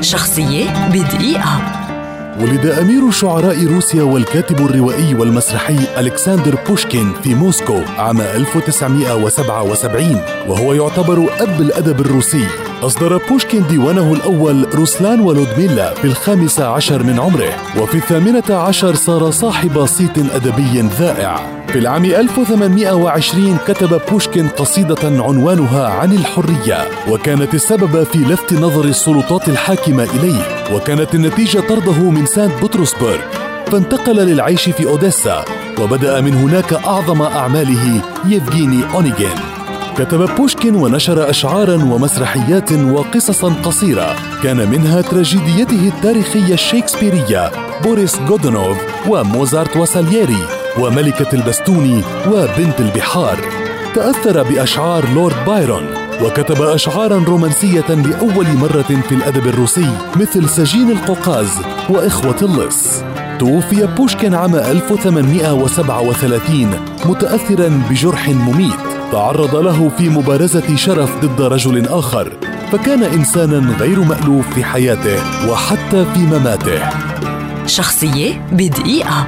شخصية بدقيقة. ولد أمير شعراء روسيا والكاتب الروائي والمسرحي ألكسندر بوشكين في موسكو عام 1977 وهو يعتبر أب الأدب الروسي. أصدر بوشكين ديوانه الأول روسلان ولودميلا في الخامس عشر من عمره وفي الثامنة عشر صار صاحب صيت أدبي ذائع. في العام 1820 كتب بوشكين قصيدة عنوانها عن الحرية وكانت السبب في لفت نظر السلطات الحاكمة إليه وكانت النتيجة طرده من سانت بطرسبرغ. فانتقل للعيش في أوديسا وبدأ من هناك أعظم أعماله يفجيني أونيجين كتب بوشكين ونشر أشعارا ومسرحيات وقصصا قصيرة. كان منها تراجيديته التاريخية الشيكسبيرية بوريس جودونوف وموزارت وسالييري وملكة البستوني وبنت البحار. تأثر بأشعار لورد بايرون وكتب أشعارا رومانسية لأول مرة في الأدب الروسي مثل سجين القوقاز وإخوة اللص. توفي بوشكين عام 1837 متأثرا بجرح مميت. تعرض له في مبارزة شرف ضد رجل آخر فكان إنسانا غير مألوف في حياته وحتى في مماته. شخصية بدقيقة.